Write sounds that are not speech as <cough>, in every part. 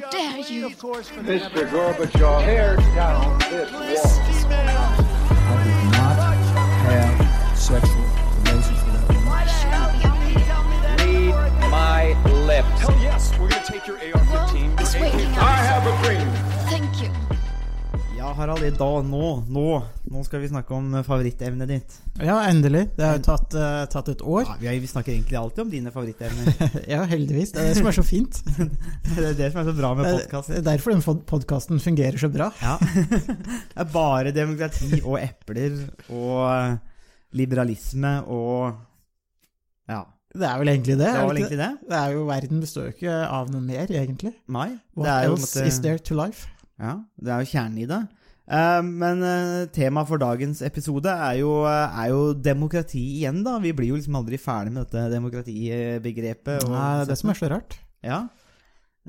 How dare you? Mr. Gorbachev, tear down this wall. Harald, i dag, nå, nå Nå skal vi snakke om favorittevnet ditt. Ja, endelig. Det har jo tatt, uh, tatt et år. Ja, vi, snakker egentlig alltid om dine favorittevner. <laughs> Ja, heldigvis. Det er det som er så fint. <laughs> det er det som er så bra med Det er derfor den podkasten fungerer så bra. Ja. <laughs> det er bare demokrati og epler og eh, liberalisme og Ja. Det er vel egentlig det. Det er vel egentlig det. det? Er jo, Verden består jo ikke av noe mer, egentlig. Nei. What Det er jo, på else måte- is there to life? Ja, det er jo kjernen i det. Eh, men uh, temaet for dagens episode er jo, eh, er jo demokrati igjen, da. Vi blir jo liksom aldri ferdig med dette demokratibegrepet. og- Nei, det er det som er så rart. Ja.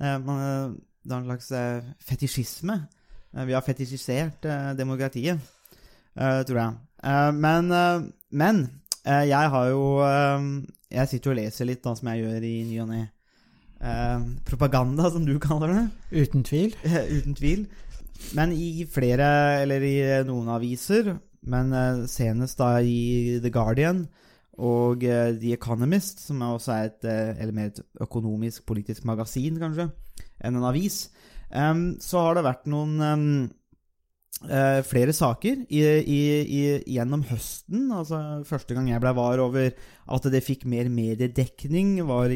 Eh, man, eh, det er en slags eh, fetisjisme. Eh, vi har fetisjisert eh, demokratiet, eh, tror jeg. Eh, men eh, men eh, jeg har jo eh, Jeg sitter og leser litt, da, som jeg gjør i ny og ne. Eh, propaganda, som du kaller det. Uten tvil. <laughs> Uten tvil. Men i flere, eller i noen aviser, men eh, senest da i The Guardian og eh, The Economist, som også er et, eh, eller mer et økonomisk, politisk magasin, kanskje, enn en avis, så har det vært noen eh, flere saker i, i, i, gjennom høsten. Altså Første gang jeg ble var over at det fikk mer mediedekning, var,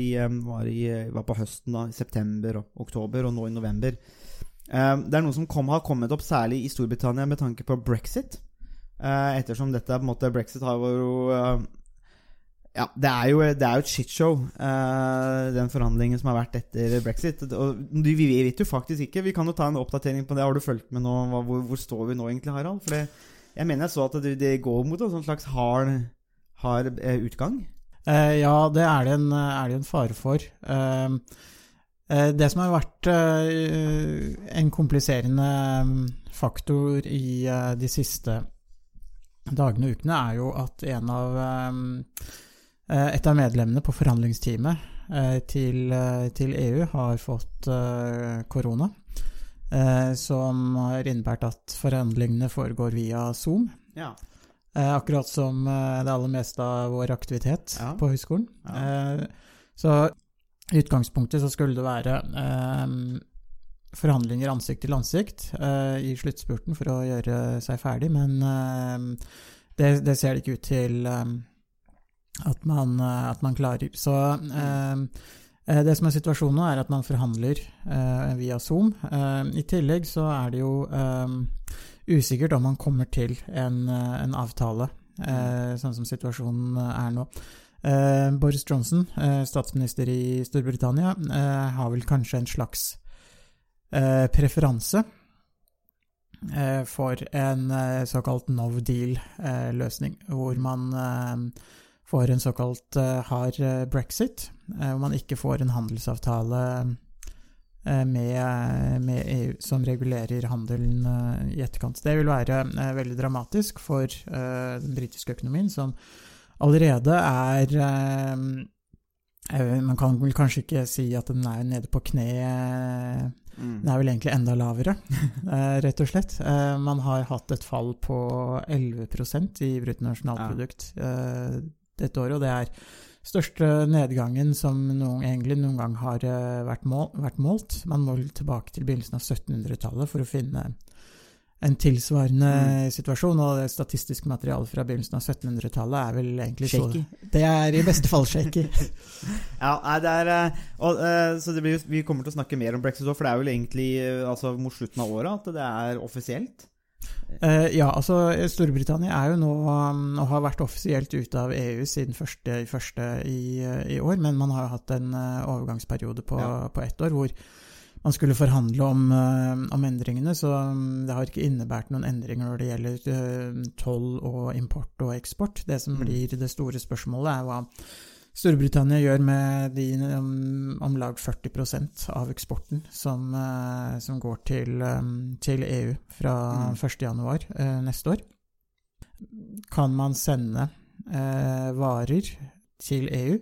var, var på høsten, da, i september og oktober, og nå i november. Eh, Det er noe som kom, har kommet opp særlig i Storbritannia med tanke på brexit. Eh, ettersom dette på en måte Brexit har jo eh, Ja, det er jo, det er jo et shitshow, eh, den forhandlingen som har vært etter brexit. Og vi vet jo faktisk ikke. Vi kan jo ta en oppdatering på det. Har du fulgt med nå? Hvor, hvor står vi nå egentlig, Harald? For jeg mener jeg så at det, går mot en sånn slags hard, hard eh, utgang. Eh, ja, det er det en, er det en fare for. Eh, det som har vært eh, en kompliserende mm, faktor i eh, de siste dagene og ukene, er jo at en av eh, et av medlemmene på forhandlingsteamet eh, til, eh, til EU har fått eh, korona. eh, Som har innebært at forhandlingene foregår via Zoom. Ja. Eh, akkurat som eh, det aller meste av vår aktivitet Ja. på høyskolen. Ja. Eh, så i utgangspunktet så skulle det være eh, forhandlinger ansikt til ansikt eh, i sluttspurten for å gjøre seg ferdig, men eh, det, det ser det ikke ut til eh, at, man, eh, at man klarer. Så eh, det som er situasjonen nå, er at man forhandler via Zoom. I tillegg så er det jo usikkert om man kommer til en, en avtale, sånn som situasjonen er nå. Eh, Boris Johnson, eh, statsminister i Storbritannia, eh, har vel kanskje en slags preferanse for en såkalt no deal-løsning, hvor man får en såkalt hard brexit, hvor man ikke får en handelsavtale med, med EU som regulerer handelen i etterkant. Det vil være veldig dramatisk for den britiske økonomien, som allerede er eh, Man kan vel kanskje ikke si at den er nede på kne. eh, Den er vel egentlig enda lavere, <laughs> eh, rett og slett. Eh, Man har hatt et fall på 11% i bruttonasjonalprodukt eh, dette året, og det er største nedgangen som noen, egentlig noen gang har vært, mål, vært målt. Man må tilbake til begynnelsen av 1700-tallet for å finne en tilsvarende Mm. situasjon, og det statistiske materialet fra begynnelsen av 1700-tallet er vel egentlig Shaky. så Det er i beste fall shaky. <laughs> Ja, det er eh, og, eh, Så det blir, vi kommer til å snakke mer om brexit òg, for det er vel egentlig eh, altså, mot slutten av året at det er offisielt. Uh, ja, altså Storbritannia er jo nå um, og har vært offisielt ute av EU siden første, i første i, i år, men man har jo hatt en uh, overgangsperiode på, Ja. på ett år hvor man skulle forhandle om, eh, om endringene, så um, det har ikke innebært noen endringer når det gjelder eh, toll og import og eksport. Det som Mm. blir det store spørsmålet, er hva Storbritannia gjør med de um, om lag 40% av eksporten som, eh, som går til, til EU fra Mm. 1.1 uh, neste år. Kan man sende eh, varer til EU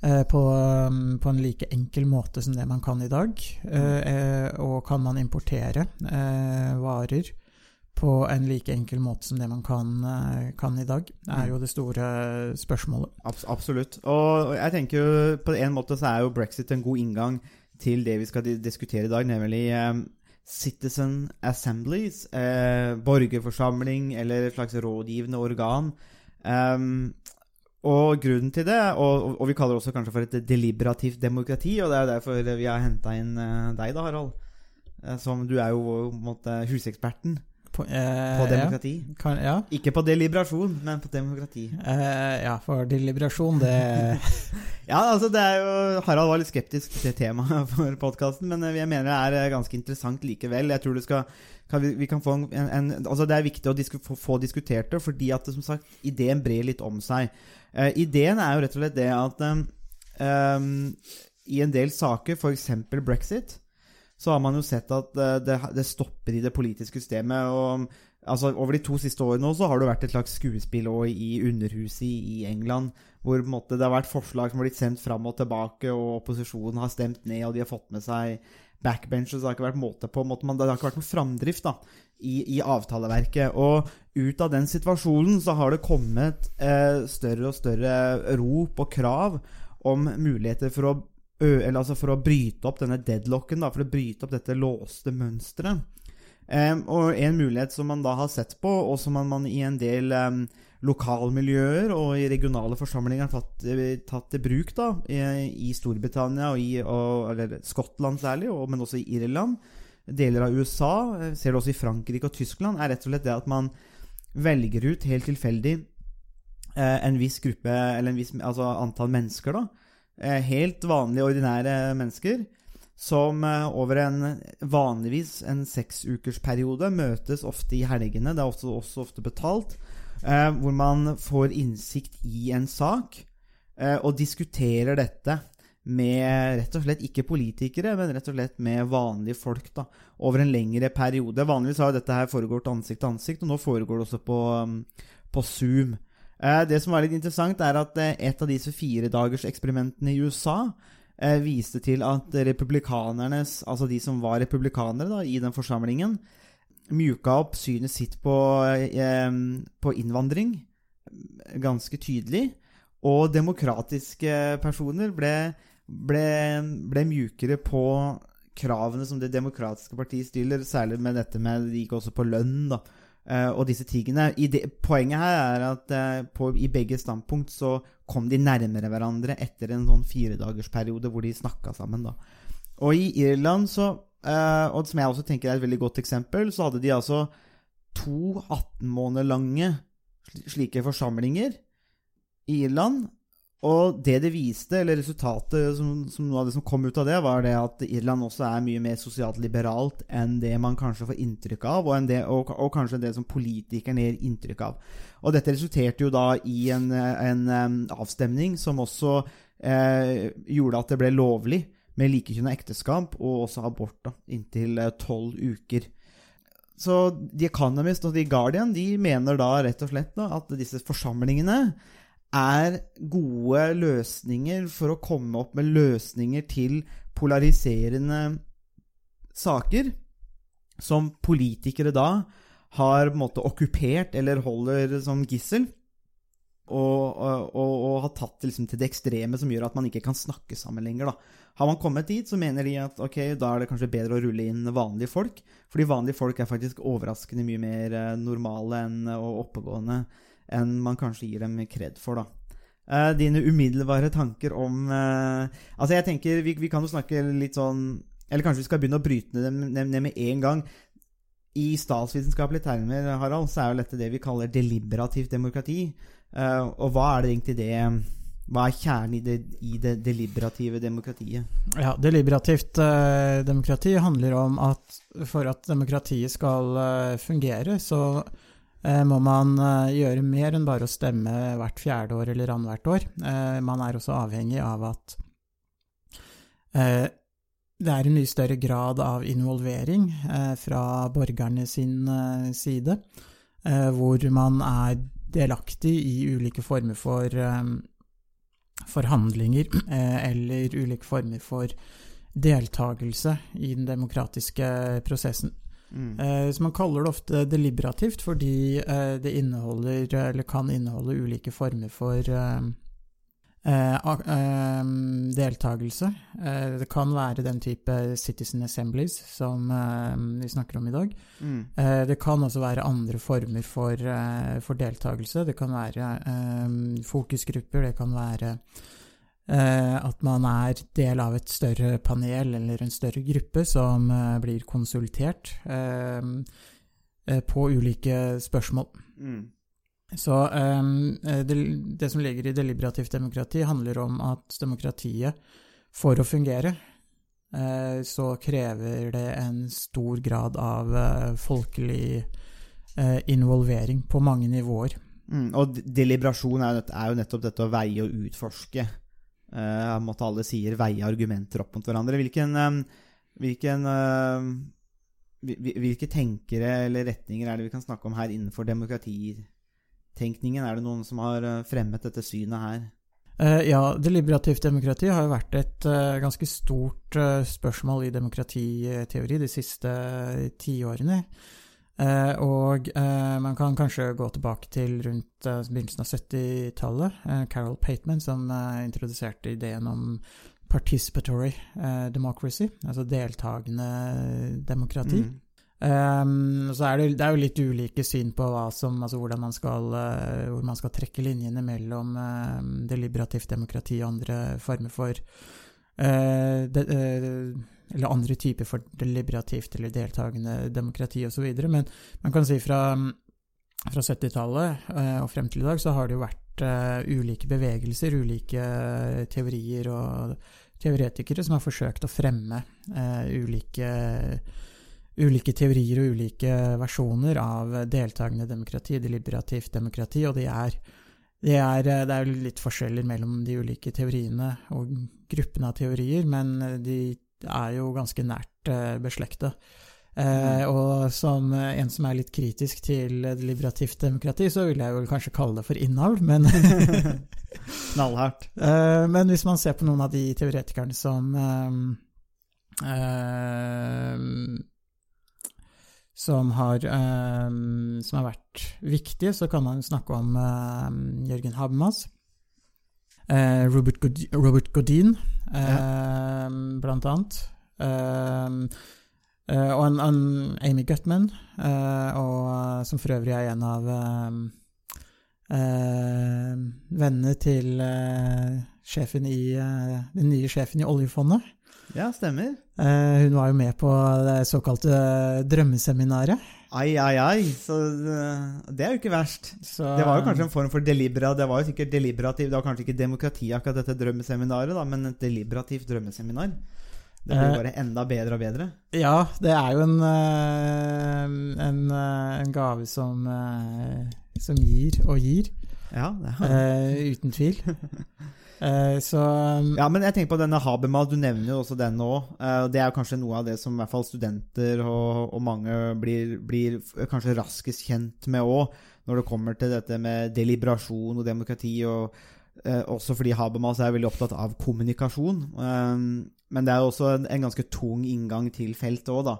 på, um, på en like enkel måte som det man kan i dag. Eh, eh, og kan man importere eh, varer på en like enkel måte som det man kan, eh, kan i dag, er jo det store spørsmålet. Abs absolutt. Og jeg tenker jo på en måte så er jo brexit en god inngang til det vi skal diskutere i dag, nemlig eh, Citizen Assemblies, eh, borgerforsamling eller et slags rådgivende organ. Ehm, og grunnen til det, og, og, vi kaller det også kanskje for et deliberativt demokrati, og det er jo derfor vi har henta inn eh, deg da, Harald. Eh, Som du er jo måte huseksperten På, eh, på demokrati. Kan, ja. Ikke på deliberasjon, men på demokrati. Eh, ja, for deliberasjon, det <laughs> Ja, altså det er jo Harald var litt skeptisk til temaet <laughs> for podkasten, men jeg mener det er eh, ganske interessant likevel. Jeg tror det skal kan vi, vi kan få en, en Altså Det er viktig å disku, få, få diskutert det, fordi at som sagt, ideen brer litt om seg. Eh, ideen er jo rett og slett det at eh, um, i en del saker, f.eks. brexit, så har man jo sett at eh, det, det stopper i det politiske systemet. og altså Over de to siste årene også har det vært et slags skuespill i Underhuset i, England, hvor måte, det har vært forslag som har blitt sendt fram og tilbake, og opposisjonen har stemt ned, og de har fått med seg backbench, Det har ikke vært måte på, måte, man, det har ikke vært noen framdrift da, i, i avtaleverket. Og ut av den situasjonen så har det kommet eh, større og større rop og krav om muligheter for å eller altså for å bryte opp denne deadlocken, da, for å bryte opp dette låste mønsteret. Um, og en mulighet som man da har sett på, og som man, man i en del um, lokalmiljøer og i regionale forsamlinger har tatt, eh, tatt til bruk da, i, i Storbritannia og i og, eller Skottland særlig, og, men også i Irland, deler av USA, eh, ser det også i Frankrike og Tyskland, er rett og slett det at man velger ut helt tilfeldig eh, en viss gruppe, eller en viss altså antall mennesker, da. Eh, helt vanlige, ordinære mennesker som eh, over en vanligvis en seksukersperiode møtes ofte i helgene, det er også, også ofte betalt, eh, hvor man får innsikt i en sak eh, og diskuterer dette med rett og slett ikke politikere, men rett og slett med vanlige folk da, over en lengre periode. Vanligvis har dette her foregått ansikt til ansikt, og nå foregår det også på, um, på Zoom. Eh, Det som var litt interessant, er at eh, et av disse firedagerseksperimentene i USA eh, viste til at republikanernes, altså de som var republikanere da, i den forsamlingen, mjuka opp synet sitt på, på innvandring ganske tydelig. Og demokratiske personer ble, ble, ble mjukere på kravene som det demokratiske partiet stiller, særlig med dette med Det gikk også på lønn, da. Eh, Og disse tingene. Det, poenget her er at eh, på, i begge standpunkt så kom de nærmere hverandre etter en sånn firedagersperiode hvor de snakka sammen. da. Og i Irland så eh, Og som jeg også tenker er et veldig godt eksempel, så hadde de altså to 18 måneder lange slike forsamlinger i Irland. Og det det viste, eller resultatet som, som noe av det som kom ut av det, var det at Irland også er mye mer sosialt liberalt enn det man kanskje får inntrykk av, og, det, og, og kanskje det som politikerne gir inntrykk av. Og dette resulterte jo da i en, en um, avstemning som også eh, gjorde at det ble lovlig med likekjønna ekteskap og også abort da, inntil eh, tolv uker. Så The Economist og The Guardian de mener da rett og slett da, at disse forsamlingene er gode løsninger for å komme opp med løsninger til polariserende saker som politikere da har på en måte okkupert eller holder som gissel. Og, og, og, har tatt liksom, til det ekstreme som gjør at man ikke kan snakke sammen lenger. Da. Har man kommet dit, så mener de at ok, da er det kanskje bedre å rulle inn vanlige folk. Fordi vanlige folk er faktisk overraskende mye mer eh, normale enn, og oppegående enn man kanskje gir dem kred for. da. Uh, dine umiddelbare tanker om uh, Altså, jeg tenker vi, vi kan jo snakke litt sånn Eller kanskje vi skal begynne å bryte dem ned, ned med en gang. I statsvitenskapelige termer, Harald, så er jo dette det vi kaller deliberativt demokrati. Uh, og hva er det egentlig det Hva er kjernen i det, i det deliberative demokratiet? Ja, deliberativt eh, demokrati handler om at for at demokratiet skal eh, fungere, så må man eh, gjøre mer enn bare å stemme hvert fjerde år eller annethvert år. Eh, man er også avhengig av at eh, det er en mye større grad av involvering eh, fra borgerne sin eh, side, eh, hvor man er delaktig i ulike former for, eh, forhandlinger <clears throat> eh, eller ulike former for deltakelse i den demokratiske prosessen. Mm. Eh, så man kaller det ofte deliberativt fordi eh, det inneholder, eller kan inneholde, ulike former for eh, eh, deltakelse. Det kan være den type citizen assemblies som vi snakker om i dag. Mm. Det kan også være andre former for, for deltakelse. Det kan være fokusgrupper, det kan være at man er del av et større panel eller en større gruppe som eh, blir konsultert eh, eh, på ulike spørsmål. Mm. Så eh, det, det som ligger i deliberativt demokrati, handler om at demokratiet, for å fungere, eh, så krever det en stor grad av eh, folkelig eh, involvering på mange nivåer. Mm. Og deliberasjon er, er jo nettopp dette å veie og utforske. Uh, måtte alle sier veie argumenter opp mot hverandre. Hvilken, eh, hvilken eh, hvil- hvil- Hvilke tenkere eller retninger er det vi kan snakke om her innenfor demokratitenkningen? Er det noen som har eh, fremmet dette synet her? Eh, ja, deliberativt demokrati har jo vært et eh, ganske stort eh, spørsmål i demokratiteori de siste uh, tiårene. Eh, og eh, man kan kanskje gå tilbake til rundt eh, begynnelsen av 70-tallet. Eh, Carol Pateman som eh, introduserte ideen om participatory eh, democracy, altså deltakende demokrati. Mm. Um, så er det, det er jo litt ulike syn på hva som, altså hvordan man skal, uh, hvor man skal trekke linjene mellom uh, deliberativt demokrati og andre former for uh, de, Eller andre typer for deliberativt eller deltakende demokrati osv. Men man kan si fra, fra 70-tallet eh, og frem til i dag så har det jo vært eh, ulike bevegelser, ulike teorier og teoretikere som har forsøkt å fremme eh, ulike ulike teorier og ulike versjoner av deltakende demokrati, deliberativt demokrati, og det er, det er, det er litt forskjeller mellom de ulike teoriene og gruppene av teorier, men de er jo ganske nært eh, beslekta. Eh, og som en som er litt kritisk til deliberativt demokrati, så vil jeg vel kanskje kalle det for innavl, men <laughs> Knallhardt. <laughs> Eh, men hvis man ser på noen av de teoretikerne som eh, eh, som har, eh, som har vært viktige, så kan man snakke om eh, Jørgen Habermas. Eh, Robert, God Robert Godin, eh, blant annet. Eh, og en, en Amy Gutman, eh, og, som for øvrig er en av eh, vennene til sjefen i, den nye sjefen i oljefondet. Ja, stemmer. Eh, hun var jo med på det såkalte drømmeseminaret. Ai, ai, ai. Så eh, det er jo ikke verst. Så, Det var jo kanskje en form for delibera Det var jo sikkert deliberativ Det var kanskje ikke demokrati, akkurat dette drømmeseminaret, da, men et deliberativt drømmeseminar. Det blir Eh, bare enda bedre og bedre. Ja, det er jo en, eh, en, en gave som, som gir og gir, Ja, det er. eh, uten tvil. <laughs> Eh, så ja, men jeg tenker på denne Habermas, du nevner jo også den nå. Uh, det er jo kanskje noe av det som i hvert fall studenter og, og mange blir, blir kanskje raskest kjent med òg, når det kommer til dette med deliberasjon og demokrati. og uh, Også fordi Habermas er veldig opptatt av kommunikasjon. men det er jo også en, en ganske tung inngang til feltet òg, da.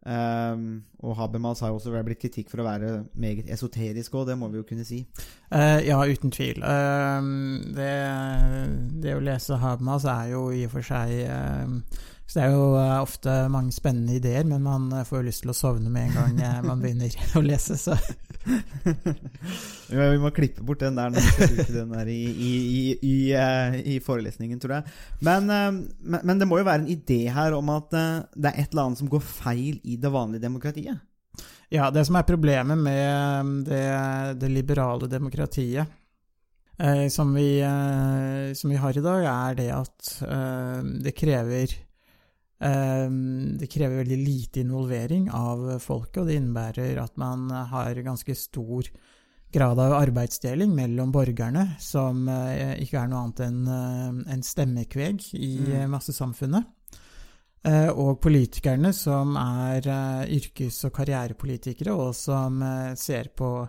Um, og Habermas har jo også blitt kritikk for å være meget esoterisk òg, det må vi jo kunne si. Uh, ja, uten tvil. Uh, det, det å lese Habermas er jo i og for seg uh, det er jo eh, ofte mange spennende ideer, men man eh, får jo lyst til å sovne med en gang man begynner <laughs> å lese, så <laughs> Vi må klippe bort den der den der i, i, i, i, eh, forelesningen, tror jeg. Men, eh, men, men det må jo være en idé her om at eh, det er et eller annet som går feil i det vanlige demokratiet. Ja, det som er problemet med det, det liberale demokratiet som, vi, som vi har i dag, er det at det krever Det krever veldig lite involvering av folket, og det innebærer at man har ganske stor grad av arbeidsdeling mellom borgerne, som eh, ikke er noe annet enn eh, en stemmekveg i Mm. eh, massesamfunnet. Og politikerne som er yrkes- og karrierepolitikere, og som ser på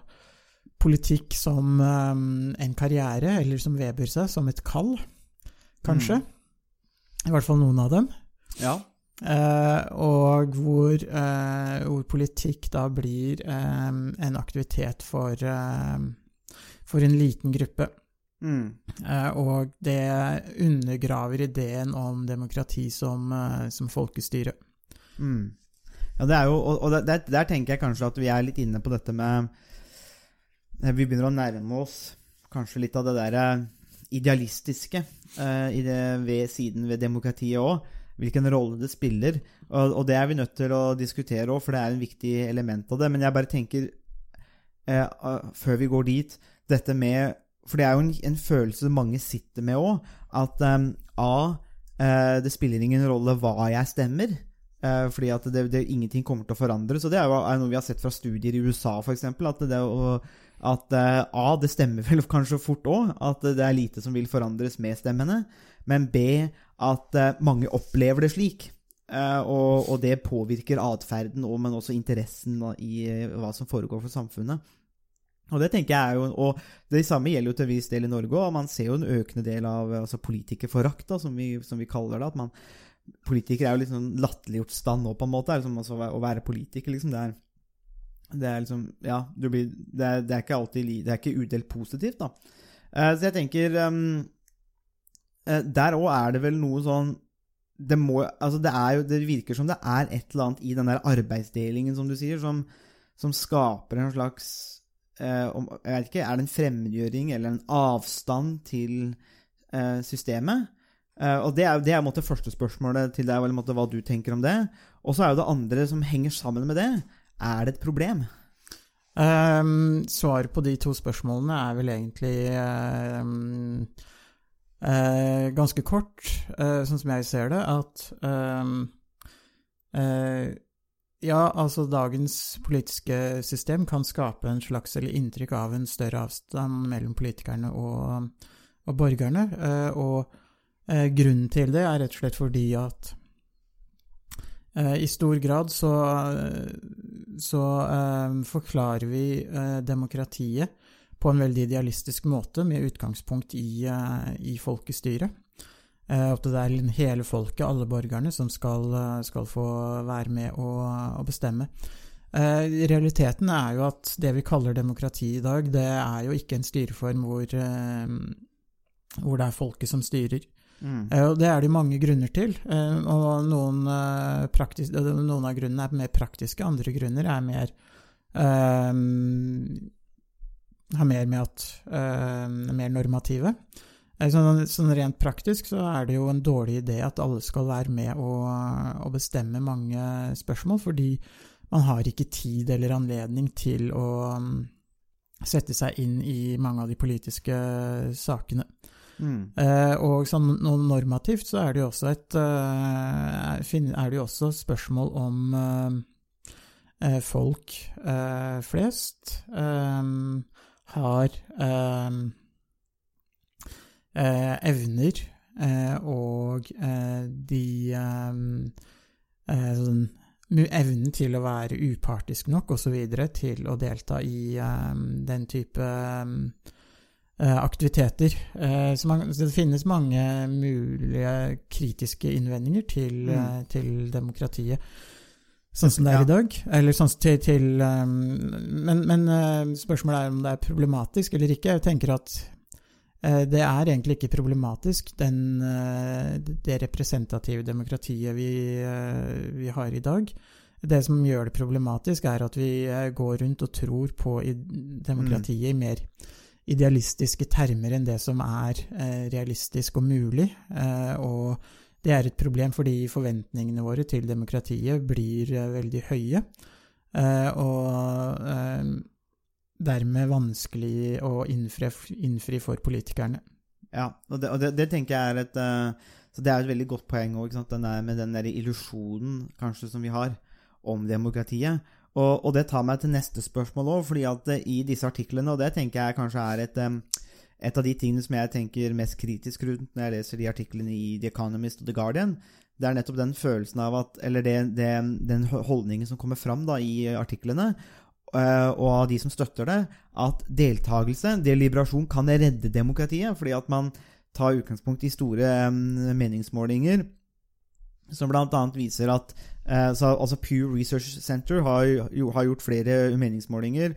politikk som en karriere, eller som Weber sa, som et kall. kanskje. I hvert fall noen av dem. Ja. Eh, og hvor, eh, hvor politikk da blir eh, en aktivitet for, eh, for en liten gruppe. Mm. Eh, og det undergraver ideen om demokrati som, som folkestyre. Mm. Ja, det er jo, og, og der, der tenker jeg kanskje at vi er litt inne på dette med Vi begynner å nærme oss kanskje litt av det der idealistiske eh, i det, ved siden ved demokratiet òg. Hvilken rolle det spiller. Og, og det er vi nødt til å diskutere òg, for det er en viktig element av det. Men jeg bare tenker, eh, ah, før vi går dit, dette med For det er jo en, en følelse mange sitter med òg, at eh, A. Eh, det spiller ingen rolle hva jeg stemmer. Eh, fordi at det, det, ingenting kommer til å forandre. Så det er jo er noe vi har sett fra studier i USA, f.eks. At, det, å- at eh, A, det stemmer <laughs> vel kanskje fort òg, at det er lite som vil forandres med stemmene. Men B, at eh, mange opplever det slik. Eh, og, og det påvirker atferden, og- men også interessen i eh, hva som foregår for samfunnet. Og det tenker jeg er jo, og det samme gjelder jo til en viss del i Norge òg. Man ser jo en økende del av altså politikerforakt, som, som vi kaller det. at man Politikere er jo litt sånn latterliggjort stand nå, på en måte. Liksom, altså, å være politiker, liksom. Det er, det er liksom Ja, blir Det er, det er ikke alltid Det er ikke udelt positivt, da. Så jeg tenker um, Der òg er det vel noe sånn det, må, altså det, jo, det virker som det er et eller annet i den der arbeidsdelingen, som du sier, som, som skaper en slags eh, om, Jeg vet ikke, er det en fremmedgjøring eller en avstand til eh, systemet? Eh, og det er, det er på måte første spørsmålet til deg, eller på måte hva du tenker om det. Og så er jo det andre som henger sammen med det. Er det et problem? Um, Svaret på de to spørsmålene er vel egentlig um, eh, ganske kort, eh, sånn som jeg ser det, at um, eh, Ja, altså dagens politiske system kan skape en slags, eller inntrykk av en større avstand mellom politikerne og, og borgerne, eh, og eh, grunnen til det er rett og slett fordi at Eh, I stor grad så, så forklarer vi demokratiet på en veldig idealistisk måte, med utgangspunkt i, eh, i folkestyret. Eh, at det er hele folket, alle borgerne, som skal, eh, skal få være med å, å bestemme. Eh, realiteten er jo at det vi kaller demokrati i dag, det er jo ikke en styreform hvor, eh, hvor det er folket som styrer. Eh, Og det er det mange grunner til. eh, Og noen, eh, eh, noen av grunnene er mer praktiske, andre grunner er mer eh, Har mer med at er mer normative. Eh, Sånn, sånn rent praktisk så er det jo en dårlig idé at alle skal være med å, å bestemme mange spørsmål, fordi man har ikke tid eller anledning til å mm, sette seg inn i mange av de politiske sakene. Mm. Eh, og sånn normativt så er det jo også et eh, er det jo også spørsmål om eh, folk eh, flest eh, har eh, eh, evner eh, og eh, de eh, eh, sånn, Evnen til å være upartisk nok osv. til å delta i eh, den type eh, eh, aktiviteter. Så, det finnes mange mulige kritiske innvendinger til, Mm. til demokratiet. Sånn som det er i dag. Eller sånn til, til um, Men, men uh, spørsmålet er om det er problematisk eller ikke. Jeg tenker at uh, det er egentlig ikke problematisk, den, uh, det representative demokratiet vi, vi har i dag. Det som gjør det problematisk, er at vi går rundt og tror på demokratiet i mer idealistiske termer enn det som er realistisk og mulig. Og det er et problem fordi forventningene våre til demokratiet blir eh, veldig høye. Eh, og eh, dermed vanskelig å innfri, innfri for politikerne. Ja, og det, og det, det tenker jeg er et det er et veldig godt poeng òg, med den der illusjonen kanskje som vi har om demokratiet. Og, og det tar meg til neste spørsmål òg, fordi at i disse artiklene, og det tenker jeg kanskje er et et av de tingene som jeg tenker mest kritisk rundt når jeg leser de artiklene i The Economist og The Guardian, det er nettopp den følelsen av at Eller det, det, den holdningen som kommer fram da i artiklene, eh, og av de som støtter det, at deltakelse, deliberasjon, kan redde demokratiet. Fordi at man tar utgangspunkt i store mm, meningsmålinger, som bl.a. viser at eh, så, altså Pew Research Center har, har gjort flere meningsmålinger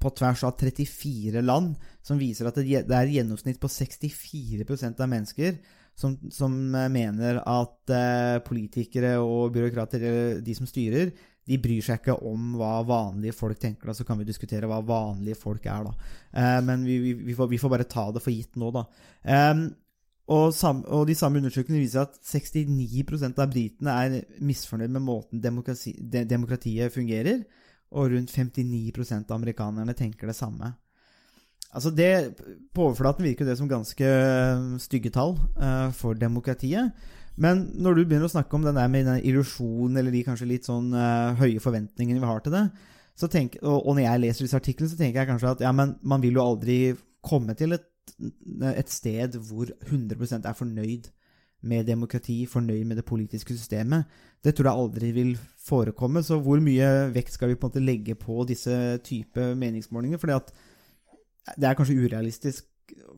på tvers av 34 land, som viser at det, er et gjennomsnitt på 64% av mennesker som, som eh, mener at eh, politikere og byråkrater, eller de som styrer, de bryr seg ikke om hva vanlige folk tenker. da, Så kan vi diskutere hva vanlige folk er, da. Eh, men vi, vi, vi, får, vi får bare ta det for gitt nå, da. Eh, og, sam, og de samme undersøkelsene viser at 69% av britene er misfornøyd med måten demokrati, de, demokratiet fungerer, og rundt 59 av amerikanerne tenker det samme. Altså det, På overflaten virker det som ganske øh, stygge tall uh, for demokratiet. Men når du begynner å snakke om den der med den illusjonen, eller de kanskje litt sånn uh, høye forventningene vi har til det, tenk, og, og, når jeg leser disse artiklene, så tenker jeg kanskje at ja, men man vil jo aldri komme til et, et sted hvor 100% er fornøyd med demokrati, fornøyd med det politiske systemet. Det tror jeg aldri vil forekomme. Så hvor mye vekt skal vi på en måte legge på disse type meningsmålinger? At det er kanskje urealistisk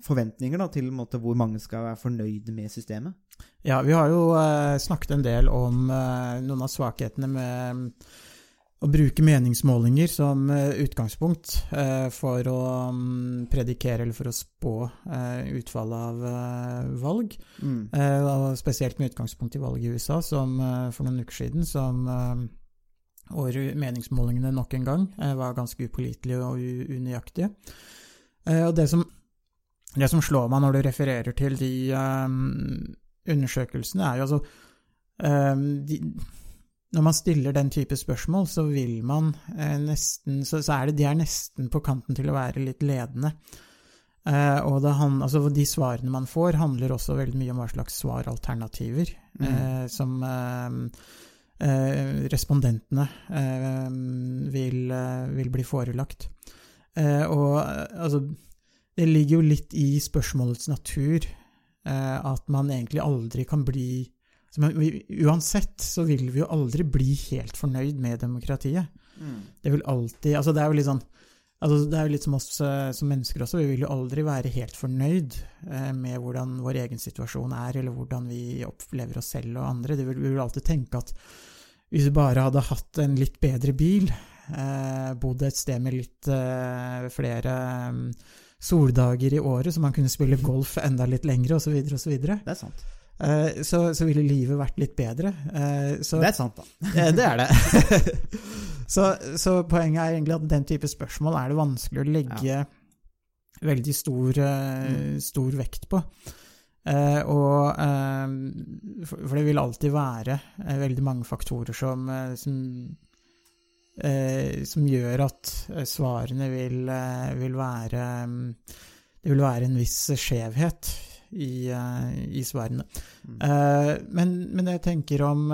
forventninger da, til måte, hvor mange skal være fornøyd med systemet? Ja, vi har jo eh, snakket en del om eh, noen av svakhetene med å bruke meningsmålinger som eh, utgangspunkt eh, for å um, predikere eller for å spå eh, utfallet av valg. Mm. spesielt med utgangspunkt i valget i USA som, for noen uker siden, som hvor meningsmålingene nok en gang var ganske upålitelige og unøyaktige. Og det som, det som, slår meg når du refererer til de undersøkelsene, er jo altså de, Når man stiller den type spørsmål, så vil man eh, nesten så, så, er det de er nesten på kanten til å være litt ledende. Eh, og han, altså de svarene man får, handler også veldig mye om hva slags svaralternativer mm. eh, som respondentene vil, vil, bli forelagt. Eh, og altså Det ligger jo litt i spørsmålets natur eh, at man egentlig aldri kan bli man, Uansett så vil vi jo aldri bli helt fornøyd med demokratiet. Mm. Det vil alltid Altså, det er jo litt sånn altså Det er jo litt som oss uh, som mennesker også. Vi vil jo aldri være helt fornøyd uh, med hvordan vår egen situasjon er, eller hvordan vi opplever oss selv og andre. Vil, vi vil alltid tenke at hvis vi bare hadde hatt en litt bedre bil, Eh, bodd et sted med litt eh, flere mm, soldager i året, så man kunne spille golf enda litt lengre, osv., osv. Det er sant. Eh, så, så, ville livet vært litt bedre. Så, det er sant, da. <laughs> det er det. <laughs> så, så, poenget er egentlig at den type spørsmål er det vanskelig å legge ja. veldig stor, mm. stor, vekt på. og For det vil alltid være veldig mange faktorer som, som eh, som gjør at eh, svarene vil, eh, vil, være mm, Det vil være en viss skjevhet i, eh, i svarene. Mm. Eh, men, men, jeg tenker om,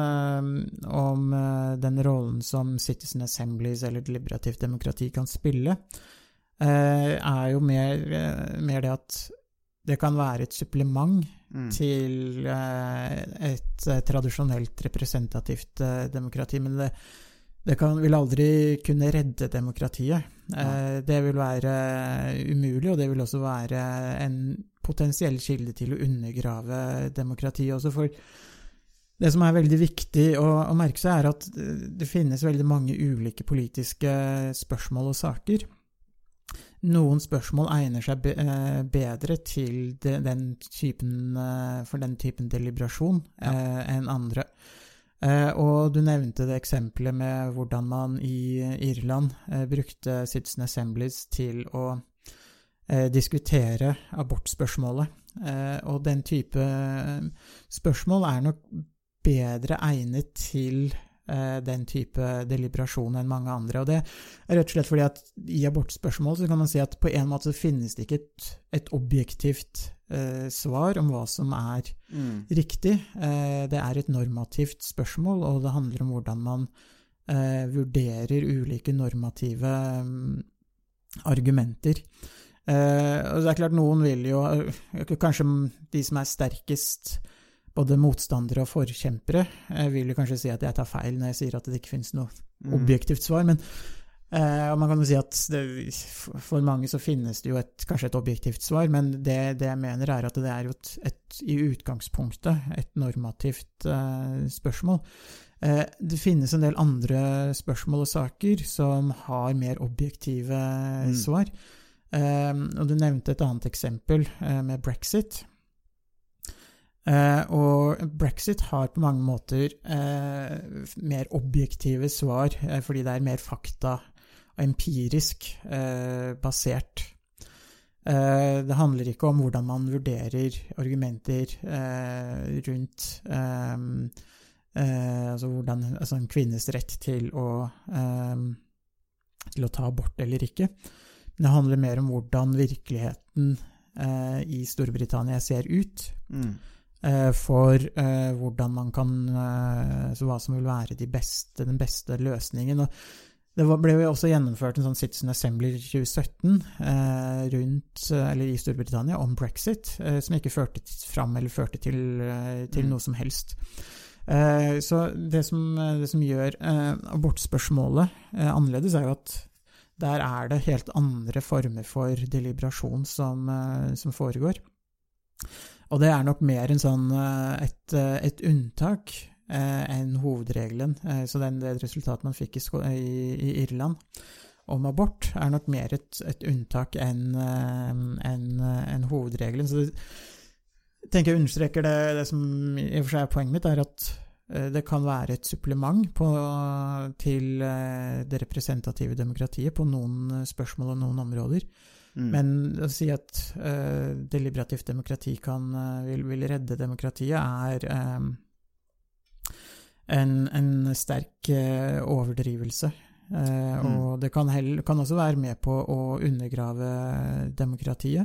om den rollen som Citizen Assemblies eller deliberativt demokrati kan spille, er jo mer, mer det at det kan være et supplement mm. til et tradisjonelt representativt demokrati. Men det, det kan, vil aldri kunne redde demokratiet. Eh, det vil være umulig, og det vil også være en potensiell kilde til å undergrave demokratiet også. For det som er veldig viktig å, å, merke seg, er at det finnes veldig mange ulike politiske spørsmål og saker. Noen spørsmål egner seg be, eh, bedre til de, den typen, eh, for den typen deliberasjon ja. eh, enn andre. Eh, og du nevnte det eksempelet med hvordan man i Irland eh, brukte Citizen Assemblies til å diskutere abortspørsmålet. Eh, og den type eh, spørsmål er nok bedre egnet til eh, den type deliberasjon enn mange andre. Og det er rett og slett fordi at i abortspørsmål så kan man si at på en måte så finnes det ikke et, et objektivt eh, svar om hva som er mm. riktig. Eh, det er et normativt spørsmål, og det handler om hvordan man eh, vurderer ulike normative um, argumenter. Eh, og det er klart, noen vil jo eh, Kanskje de som er sterkest både motstandere og forkjempere, eh, vil jo kanskje si at jeg tar feil når jeg sier at det ikke finnes noe mm. objektivt svar. men Uh, og man kan jo si at det, for mange så finnes det jo et, kanskje et objektivt svar, men det, det jeg mener er at det er jo et, et i utgangspunktet et normativt uh, spørsmål. Uh, det finnes en del andre spørsmål og saker som har mer objektive Mm. svar. Eh, og du nevnte et annet eksempel eh, med brexit. Eh, og brexit har på mange måter eh, mer objektive svar, fordi det er mer fakta og empirisk basert. Det handler ikke om hvordan man vurderer argumenter eh, rundt eh, eh, altså, hvordan, altså en kvinnes rett til å, eh, til å ta abort eller ikke. Det handler mer om hvordan virkeligheten eh, i Storbritannia ser ut Mm. eh, for eh, hvordan man kan eh, Så hva som vil være de beste, den beste løsningen. Og det ble jo også gjennomført en sånn Citizen Assembly i 2017 eh, rundt, eh, eller i Storbritannia om brexit, eh, som ikke førte fram eller førte til, eh, til Mm. noe som helst. Eh, så det som, det som gjør abortspørsmålet annerledes, er jo at der er det helt andre former for deliberasjon som, eh, som foregår. Og det er nok mer en sånn, eh, et, eh, et unntak eh, enn hovedregelen. Eh, så den, det resultatet man fikk i, i, i Irland om abort, er nok mer et, et unntak enn en, en hovedregelen. Så det, tenker jeg understreker det, det som i og for seg er poenget mitt, er at det kan være et supplement på, til eh, det representative demokratiet på noen eh, spørsmål og noen områder. Mm. Men å si at uh, deliberativt demokrati kan, eh, vil, vil redde demokratiet, er um, en, en sterk uh, overdrivelse. Eh, Og det kan, heller, kan også være med på å undergrave demokratiet.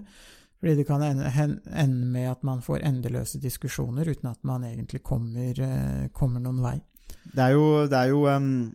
Fordi det kan ende, med at man får endeløse diskusjoner uten at man egentlig kommer, eh, kommer noen vei. Det er jo, det er jo um,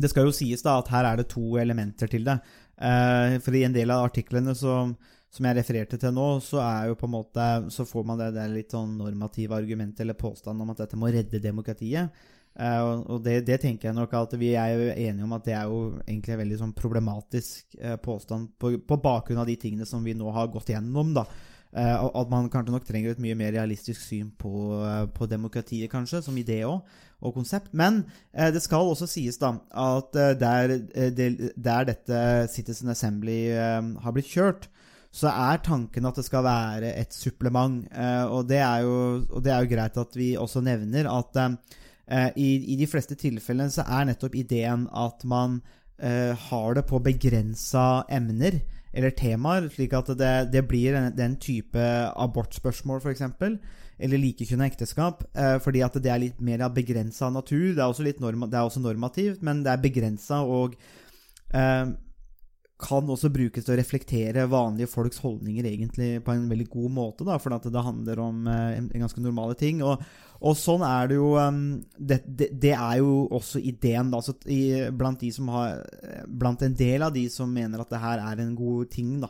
Det skal jo sies da at her er det to elementer til det. Eh, for i en del av artiklene som, som jeg refererte til nå, så måte Så får man det, det litt sånn normative argument eller påstand om at dette må redde demokratiet. Eh, og det, det tenker jeg nok at vi er jo enige om at det er jo egentlig en veldig sånn problematisk uh, påstand på, på bakgrunn av de tingene som vi nå har gått gjennom, da. Uh, at man kanskje nok trenger et mye mer realistisk syn på, på demokratiet, kanskje, som idé òg, og konsept. Men det skal også sies da at der, der dette Citizen Assembly har blitt kjørt, så er tanken at det skal være et supplement. Og, det er jo, det er jo greit at vi også nevner at i, i de fleste tilfellene så er nettopp ideen at man eh, har det på begrensa emner eller temaer, slik at det, det blir den, den type abortspørsmål, f.eks., eller likekjønna ekteskap, eh, fordi at det er litt mer av begrensa natur. Det er norma, det er også normativt, men det er begrensa og eh, kan også brukes til å reflektere vanlige folks holdninger egentlig på en veldig god måte, da, for det handler om eh, ganske normale ting. Og, og sånn er det jo um, det, det, det er jo også ideen, da. I, blant, har, blant en del av de som mener at det her er en god ting, da,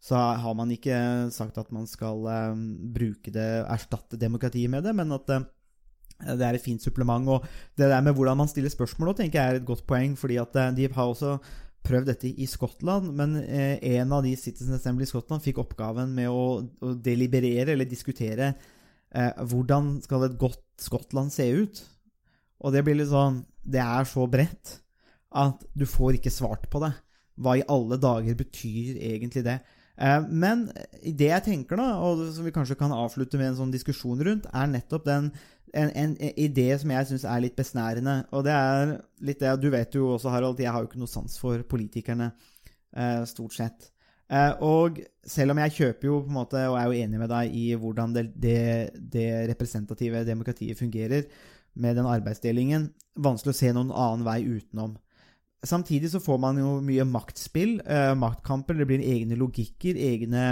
så har man ikke sagt at man skal um, bruke det, erstatte demokratiet med det, men at uh, det er et fint supplement. Og det der med hvordan man stiller spørsmål, tenker jeg er et godt poeng, fordi at uh, de har også prøvd dette i Skottland, men eh, en av de Citizen Assembly i Skottland fikk oppgaven med å, å deliberere eller diskutere eh, hvordan skal et godt Skottland se ut. Og det blir litt sånn Det er så bredt at du får ikke svart på det. Hva i alle dager betyr egentlig det? Eh, men det jeg tenker, da, og som vi kanskje kan avslutte med en sånn diskusjon rundt, er nettopp den en, en, idé som jeg syns er litt besnærende. Og det er litt det Du vet jo også, Harald, jeg har jo ikke noe sans for politikerne, eh, stort sett. Eh, og selv om jeg kjøper jo på en måte, og er jo enig med deg i hvordan det, det, det representative demokratiet fungerer, med den arbeidsdelingen, vanskelig å se noen annen vei utenom. Samtidig så får man jo mye maktspill, eh, maktkamper, det blir egne logikker, egne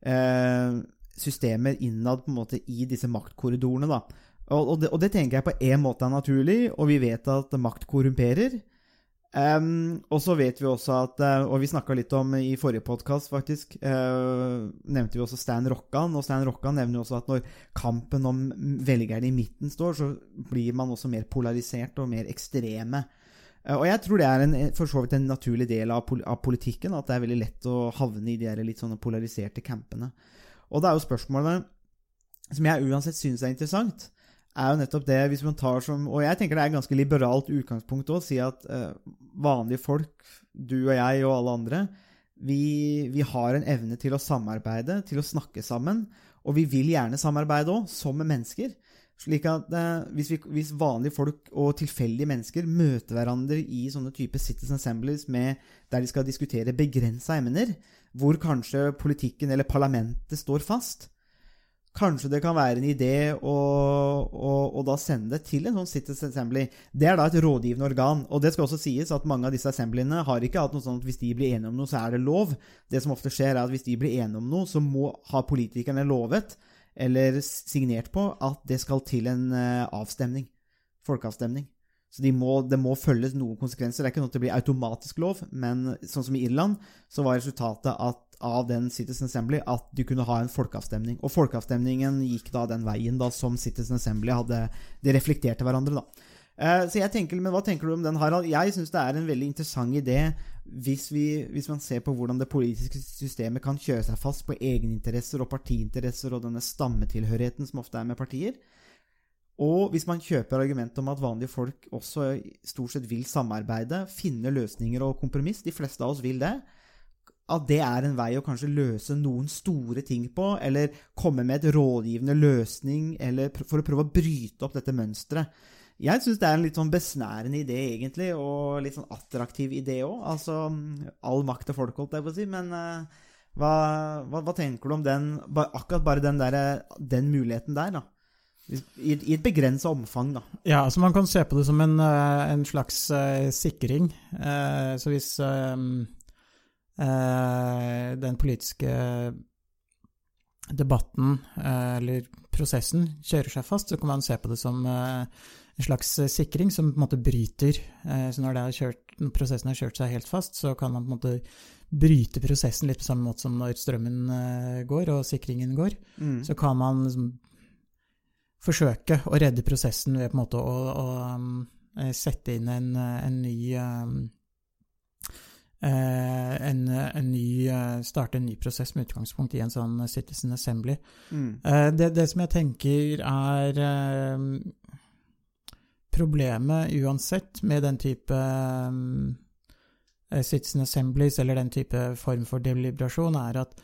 eh, systemer innad på en måte i disse maktkorridorene. da. Og, og, det, og det tenker jeg på en måte er naturlig, og vi vet at makt korrumperer. Um, og så vet vi også at eh, Og vi snakka litt om i forrige podkast, faktisk. uh, nevnte vi også Stan Rokkan. Og Stan Rokkan nevner jo også at når kampen om velgerne i midten står, så blir man også mer polarisert og mer ekstreme. Uh, Og jeg tror det er en, for så vidt en naturlig del av, pol av politikken, at det er veldig lett å havne i de der litt sånne polariserte campene. Og det er jo spørsmålet som jeg uansett syns er interessant, er jo nettopp det hvis man tar som Og jeg tenker det er et ganske liberalt utgangspunkt å si at eh, vanlige folk, du og jeg og alle andre, vi, vi har en evne til å samarbeide, til å snakke sammen. Og vi vil gjerne samarbeide òg, som mennesker. Slik at eh, hvis, vi, hvis vanlige folk og tilfeldige mennesker møter hverandre i sånne type citizen assemblies med, der de skal diskutere begrensa emner, hvor kanskje politikken eller parlamentet står fast, Kanskje det kan være en idé å, å, å da sende det til en sånn Citizen Assembly. Det er da et rådgivende organ. Og det skal også sies at mange av disse assemblyene har ikke hatt noe sånn at hvis de blir enige om noe, så er det lov. Det som ofte skjer, er at hvis de blir enige om noe, så må ha politikerne lovet, eller signert på, at det skal til en eh, avstemning. Folkeavstemning. Så de må, det må følges noen konsekvenser. Det er ikke noe at det blir automatisk lov, men sånn som i Irland, så var resultatet at, av den Citizen Assembly at du kunne ha en folkeavstemning. Og folkeavstemningen gikk da den veien da som Citizen Assembly hadde De reflekterte hverandre, da. Eh, Så jeg tenker, men Hva tenker du om den, Harald? Jeg syns det er en veldig interessant idé hvis, vi, hvis man ser på hvordan det politiske systemet kan kjøre seg fast på egeninteresser og partiinteresser og denne stammetilhørigheten som ofte er med partier. Og hvis man kjøper argumentet om at vanlige folk også stort sett vil samarbeide, finne løsninger og kompromiss, de fleste av oss vil det, at det er en vei å kanskje løse noen store ting på, eller komme med et rådgivende løsning, for å prøve å bryte opp dette mønsteret. Jeg syns det er en litt sånn besnærende idé, egentlig, og litt sånn attraktiv idé òg. Altså all makt til folk, holdt jeg på å si. Men uh, hva, hva, hva tenker du om den, akkurat bare den, der, den muligheten der, da? I, et- begrensa omfang, da. Ja, altså man kan se på det som en, eh, en slags uh, sikring. Uh, så hvis eh, den politiske debatten, eh, eller prosessen, kjører seg fast, så kan man se på det som eh, en slags eh, sikring som på en måte bryter. Eh, så når, det har kjørt, når prosessen har kjørt seg helt fast, så kan man på en måte bryte prosessen litt på samme måte som når strømmen eh, går og sikringen går. Mm. Så kan man liksom forsøke å redde prosessen ved på en måte å, å eh, sette inn en, eh, en ny eh, en, en ny, eh, starte en ny prosess med utgangspunkt i en sånn Citizen Assembly. Mm. Eh, det, det som jeg tenker er eh, problemet uansett med den type eh, Citizen Assemblies eller den type form for deliberasjon, er at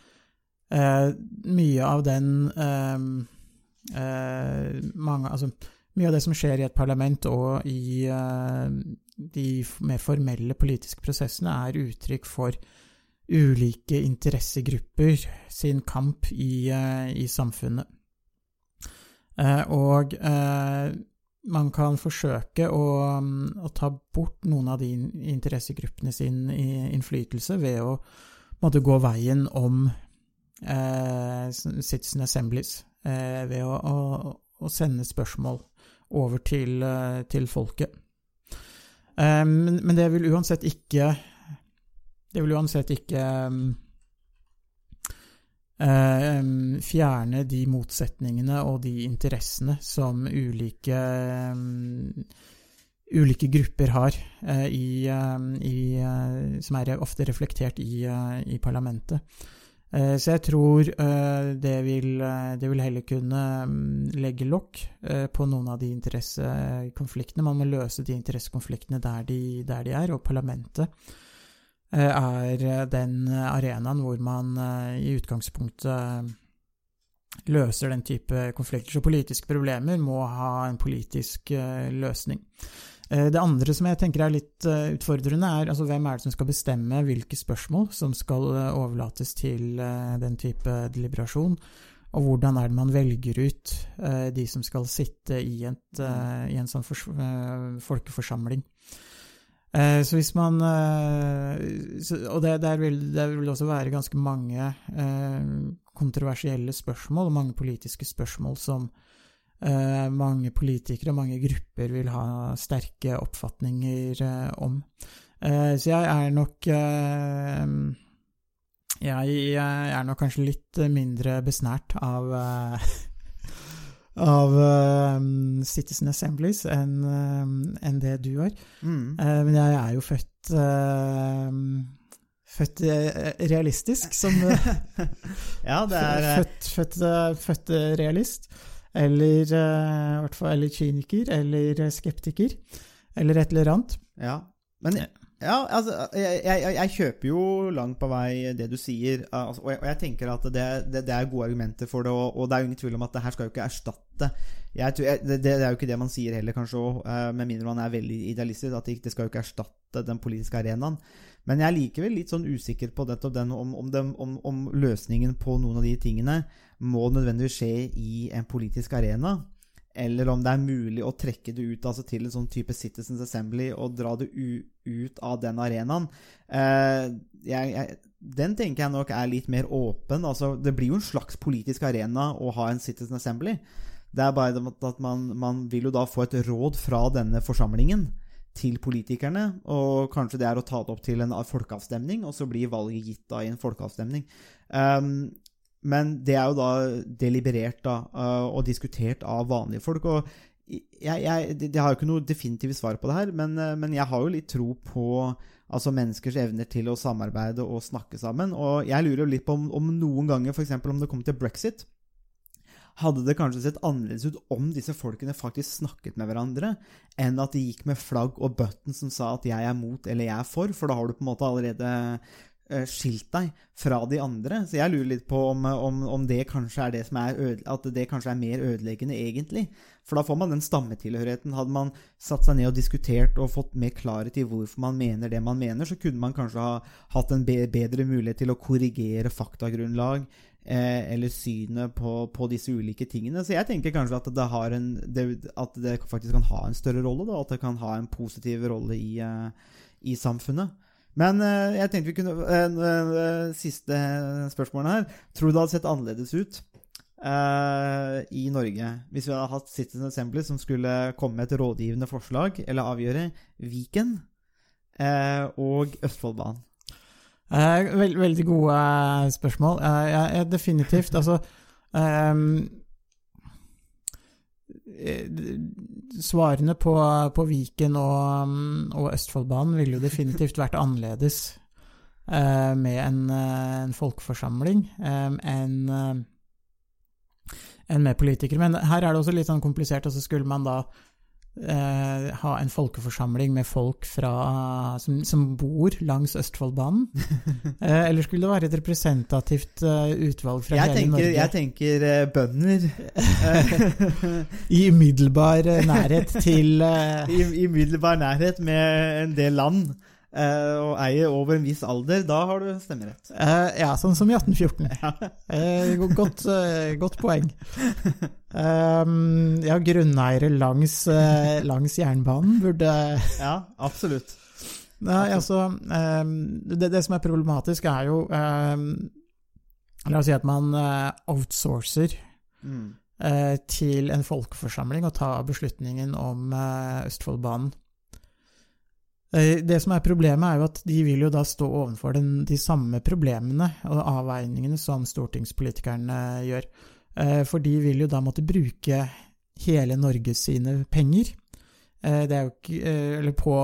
eh, mye av den eh, eh, mange, altså, Mye av det som skjer i et parlament og i eh, de mer formelle politiske prosessene, er uttrykk for ulike interessegrupper sin kamp i, eh, i samfunnet. Eh, og man kan forsøke å, mm, å ta bort noen av de interessegruppene sin innflytelse ved å måtte gå veien om eh, Citizen Assemblies, eh, ved å, å, å sende spørsmål over til, eh, til folket. Eh, men, men det vil uansett ikke Det vil uansett ikke eh, fjerne de motsetningene og de interessene som ulike ulike grupper har, i, i, som er ofte reflektert i, i parlamentet. Eh, Så jeg tror eh, det vil, eh, det vil heller kunne mm, legge lokk på noen av de interessekonfliktene. Man må løse de interessekonfliktene der de, der de er, og parlamentet er den arenaen hvor man i utgangspunktet løser den type konflikter. Så politiske problemer må ha en politisk løsning. Eh, Det andre som jeg tenker er litt eh, utfordrende, er altså hvem er det som skal bestemme hvilke spørsmål som skal eh, overlates til den type deliberasjon, og hvordan er det man velger ut de som skal sitte i, et, i en sånn folkeforsamling. Så hvis man Og det, der vil, det vil også være ganske mange kontroversielle spørsmål, og mange politiske spørsmål som eh, mange politikere og mange grupper vil ha sterke oppfatninger eh, om. Eh, så jeg er nok eh, jeg, er nok kanskje litt mindre besnært av, <laughs> av eh, Citizen Assemblies enn enn det du er. Mm. Uh, men jeg er jo født uh, Født realistisk, som <laughs> Ja, det er født, født, født realist. Eller eh, eller kyniker, eller eh, skeptiker. Eller et eller annet. Ja, men ja, altså, jeg, jeg, jeg- kjøper jo langt på vei det du sier, altså, og, jeg, og jeg tenker at det, det, det er gode argumenter for det, og, og det er jo ingen tvil om at det her skal jo ikke erstatte det, det er jo ikke det man sier heller, kanskje òg, med mindre man er veldig idealistisk, at det, skal jo ikke erstatte den politiske arenaen. Men jeg er likevel litt sånn usikker på dette, om, om, om, om løsningen på noen av de tingene må nødvendigvis skje i en politisk arena eller om det er mulig å trekke det ut altså til en sånn type Citizens Assembly og dra det ut av den arenaen. Eh, jeg, jeg, den tenker jeg nok er litt mer åpen. Altså, det blir jo en slags politisk arena å ha en Citizens Assembly. Det er bare at man, man vil jo da få et råd fra denne forsamlingen til politikerne, og kanskje det er å ta det opp til en folkeavstemning, og så blir valget gitt da i en folkeavstemning. Um, men det er jo da deliberert da, uh, og diskutert av vanlige folk. og jeg, jeg, Jeg har jo ikke noe definitivt svar på det her, men, uh, men jeg har jo litt tro på altså menneskers evner til å samarbeide og snakke sammen. Og jeg lurer jo litt på om, om noen ganger, f.eks. om det kom til brexit, hadde det kanskje sett annerledes ut om disse folkene faktisk snakket med hverandre, enn at de gikk med flagg og button som sa at 'jeg er mot' eller 'jeg er for', for da har du på en måte allerede eh, skilt deg fra de andre. Så jeg lurer litt på om, om, om det kanskje er det som er at det kanskje er mer ødeleggende, egentlig. For da får man den stammetilhørigheten. Hadde man satt seg ned og diskutert og fått mer klarhet i hvorfor man mener det man mener, så kunne man kanskje ha hatt en bedre mulighet til å korrigere faktagrunnlag eh, eller synet på, på disse ulike tingene. Så jeg tenker kanskje at det, en, det, at det faktisk kan ha en større rolle, da, at det kan ha en positiv rolle i, eh, i samfunnet. Men eh, jeg tenkte vi kunne eh, eh, Siste spørsmålet her. Tror du det hadde sett annerledes ut i Norge hvis vi hadde hatt Citizen Assembly som skulle komme med et rådgivende forslag, eller avgjøre Viken og Østfoldbanen? Veld, veldig gode spørsmål. Jeg, jeg, definitivt. Altså eh, Svarene på, på Viken og, mm, og Østfoldbanen ville jo definitivt vært annerledes eh, med en, eh, en folkeforsamling eh, enn eh, enn med politikere. Men her er det også litt sånn komplisert, og så skulle man da eh, ha en folkeforsamling med folk fra, som, som bor langs Østfoldbanen? <laughs> eh, eller skulle det være et representativt eh, utvalg fra Jeg hele tenker, Norge? jeg tenker eh, bønder. <laughs> I umiddelbar eh, nærhet til I, I umiddelbar nærhet med en del land. Eh, og eier over en viss alder. Da har du stemmerett. eh, Ja, sånn som i 1814. Eh, godt, eh, godt poeng. Um, ja, grunneiere langs, eh, langs jernbanen burde Ja, absolutt. Nei, altså ehm, det, det som er problematisk, er jo ehm, La oss si at man outsourcer Mm. eh, til en folkeforsamling å ta beslutningen om Østfoldbanen. Eh, Det som er problemet, er jo at de vil jo da stå overfor den, de samme problemene og avveiningene som stortingspolitikerne gjør. Eh, For de vil jo da måtte bruke hele Norges sine penger eh, det er jo ikke, eller på,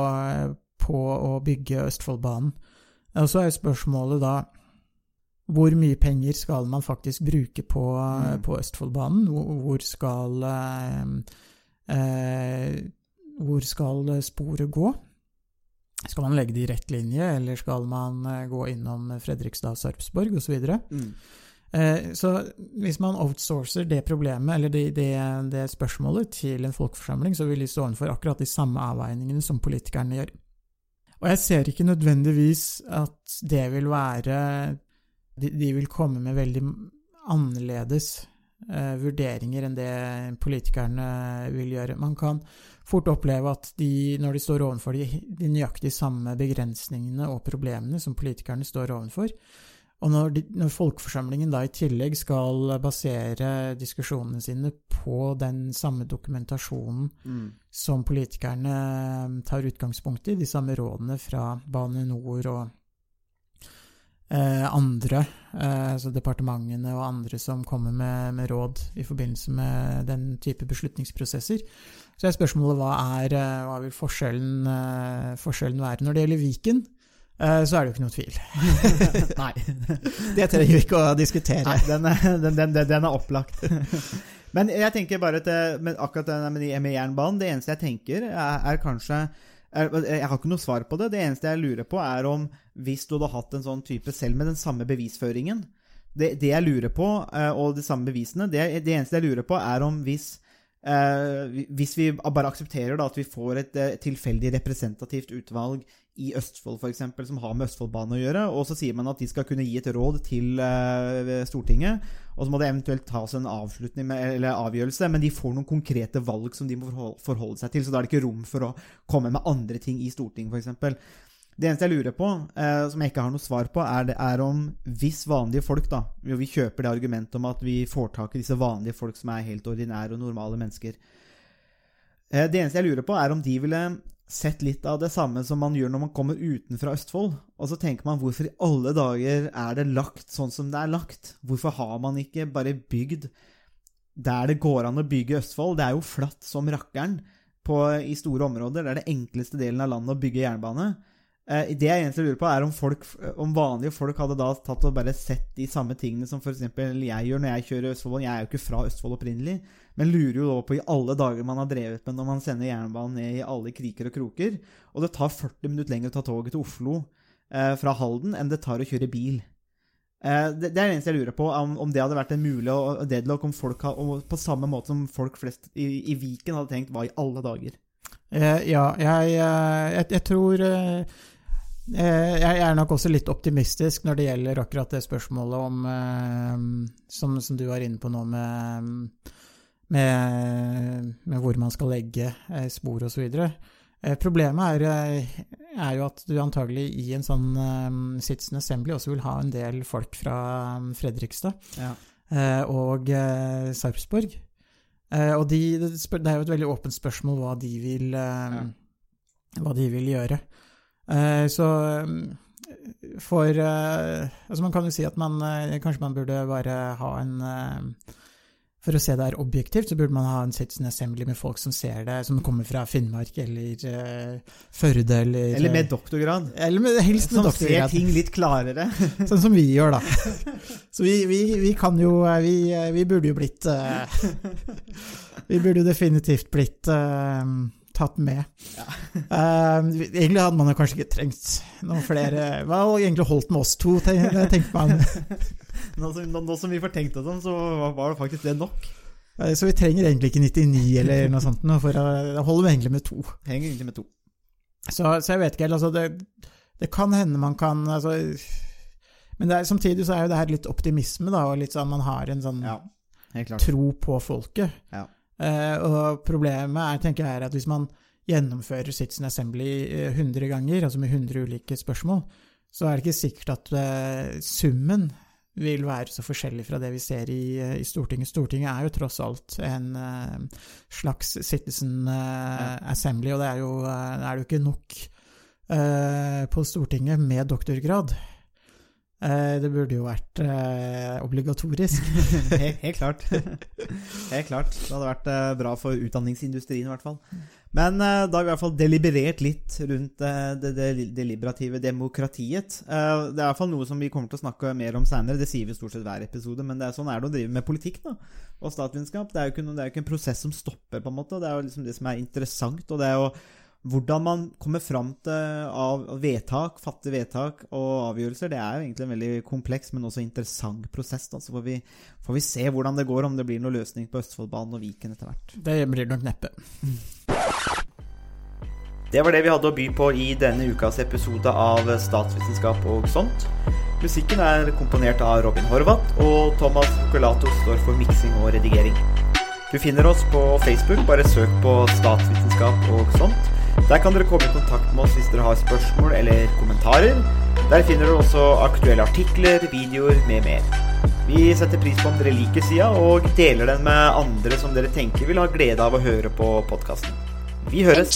på å bygge Østfoldbanen. Og så er jo spørsmålet da hvor mye penger skal man faktisk bruke på, Mm. på Østfoldbanen? Hvor hvor skal eh, eh, Hvor skal sporet gå? Skal man legge det i rett linje, eller skal man eh, gå innom Fredrikstad, Sarpsborg osv.? Mm. Eh, Så hvis man outsourcer det problemet, eller det, det, det spørsmålet, til en folkeforsamling, så vil de stå overfor akkurat de samme avveiningene som politikerne gjør. Og jeg ser ikke nødvendigvis at det vil være De, de vil komme med veldig annerledes eh, vurderinger enn det politikerne vil gjøre. Man kan fort oppleve at de, når de står overfor de, de nøyaktig samme begrensningene og problemene som politikerne står overfor, og når, de, når folkeforsamlingen da i tillegg skal basere diskusjonene sine på den samme dokumentasjonen Mm. som politikerne tar utgangspunkt i, de samme rådene fra Bane NOR og andre, eh, altså departementene og andre som kommer med, med råd i forbindelse med den type beslutningsprosesser. Så er spørsmålet hva er eh, hva vil forskjellen, eh, forskjellen være. Når det gjelder Viken, eh, så er det jo ikke noe tvil. <laughs> Nei. Det trenger vi ikke å diskutere. Nei, den er, den, den, den, er opplagt. <laughs> Men jeg tenker bare at akkurat med, de- med jernbanen Det eneste jeg tenker, er, er kanskje Jeg har ikke noe svar på det. Det eneste jeg lurer på, er om hvis du hadde hatt en sånn type selv med den samme bevisføringen Det, det jeg lurer på, eh, og de samme bevisene Det, det eneste jeg lurer på, er om hvis eh, Hvis vi bare aksepterer da, at vi får et eh, tilfeldig representativt utvalg i Østfold eksempel, som har med Østfoldbanen å gjøre, og så sier man at de skal kunne gi et råd til uh, Stortinget, og så må det eventuelt tas en avslutning med, eller avgjørelse, men de får noen konkrete valg som de må forholde seg til, så da er det ikke rom for å komme med andre ting i Stortinget, f.eks. Det eneste jeg lurer på, uh, som jeg ikke har noe svar på, er, det, er om hvis vanlige folk, da Vi kjøper det argumentet om at vi får tak i disse vanlige folk som er helt ordinære og normale mennesker. Eh, det eneste jeg lurer på, er om de ville sett litt av det samme som man gjør når man kommer utenfra Østfold. Og så tenker man hvorfor i alle dager er det lagt sånn som det er lagt? Hvorfor har man ikke bare bygd der det går an å bygge Østfold? Det er jo flatt som rakkeren på, i store områder. Det er det enkleste delen av landet å bygge jernbane. Eh, Det jeg egentlig lurer på, er om, folk, om vanlige folk hadde da tatt og bare sett de samme tingene som f.eks. jeg gjør når jeg kjører Østfold. Jeg er jo ikke fra Østfold opprinnelig, men lurer jo da på i alle dager man har drevet med når man sender jernbanen ned i alle kriker og kroker. Og det tar 40 minutter lenger å ta toget til Oslo eh, fra Halden enn det tar å kjøre bil. Eh, det, det er det eneste jeg lurer på, om, om det hadde vært en mulig deadlock om folk hadde, på samme måte som folk flest i, i Viken hadde tenkt hva i alle dager. Eh, ja, jeg, jeg, jeg, jeg tror eh, eh, Jeg er nok også litt optimistisk når det gjelder akkurat det spørsmålet om eh, som, som du var inne på nå, med, med, med hvor man skal legge eh, spor osv. Eh, problemet er, eh, er jo at du antagelig i en sånn eh, Citizen Assembly også vil ha en del folk fra eh, Fredrikstad Ja. eh, og eh, Sarpsborg. Eh, og de, det, er jo et veldig åpent spørsmål hva de vil, ja. hva de vil gjøre. Eh, så eh, for eh, Altså, man kan jo si at man kanskje man burde bare ha en For å se det her objektivt, så burde man ha en Citizen Assembly med folk som ser det, som kommer fra Finnmark eller uh, Førde eller Eller med doktorgrad. eller med, helst med Som ser ting litt klarere. <laughs> Sånn som vi gjør, da. Så vi, vi, vi kan jo vi, vi burde jo blitt uh, <laughs> Vi burde jo definitivt blitt eh, tatt med. <laughs> Eh, egentlig hadde man jo kanskje ikke trengt noen flere Hva hadde egentlig holdt med oss to, tenkte tenker man. <laughs> Nå som, nå, nå som vi får tenkt oss om, så var det faktisk det nok. Uh, Så vi trenger egentlig ikke 99 eller noe sånt, nå, for eh, det holder egentlig med to. Henger egentlig med to. Så, så jeg vet ikke helt, altså det, det kan hende man kan altså, Men det er, samtidig så er jo det her litt optimisme, da, og litt sånn man har en sånn Ja, tro på folket. Ja. Eh, og problemet er, tenker jeg, er at hvis man gjennomfører Citizen Assembly eh, 100 ganger, altså med 100 ulike spørsmål, så er det ikke sikkert at eh, summen vil være så forskjellig fra det vi ser i, eh, i Stortinget. Stortinget er jo tross alt en uh, slags Citizen eh, Assembly, og det er jo, eh, det er jo ikke nok eh, på Stortinget med doktorgrad. Eh, det burde jo vært eh, obligatorisk. <laughs> helt, klart. <laughs> helt klart. Det hadde vært eh, bra for utdanningsindustrien, i hvert fall. Men eh, da har vi i hvert fall deliberert litt rundt eh, det, det deliberative demokratiet. Eh, det er i hvert fall noe som vi kommer til å snakke mer om seinere. Det sier vi stort sett hver episode, men det er sånn er det å drive med politikk da, og statsvitenskap. Det er jo ikke, noe, det er jo ikke en prosess som stopper, på en måte. Det er jo liksom det som er interessant. og det er jo hvordan man kommer fram til av vedtak, fatte vedtak og avgjørelser, det er jo egentlig en veldig kompleks, men også interessant prosess. Da. Så får vi, får vi se hvordan det går, om det blir noen løsning på Østfoldbanen og Viken etter hvert. Det blir nok neppe. Det var det vi hadde å by på i denne ukas episode av Statsvitenskap og sånt. Musikken er komponert av Robin Horvath, og Thomas Focolato står for miksing og redigering. Du finner oss på Facebook, bare søk på Statsvitenskap og sånt. Der kan dere komme i kontakt med oss hvis dere har spørsmål eller kommentarer. Der finner dere også aktuelle artikler, videoer med mer. Vi setter pris på om dere liker sida, og deler den med andre som dere tenker vil ha glede av å høre på podkasten. Vi høres!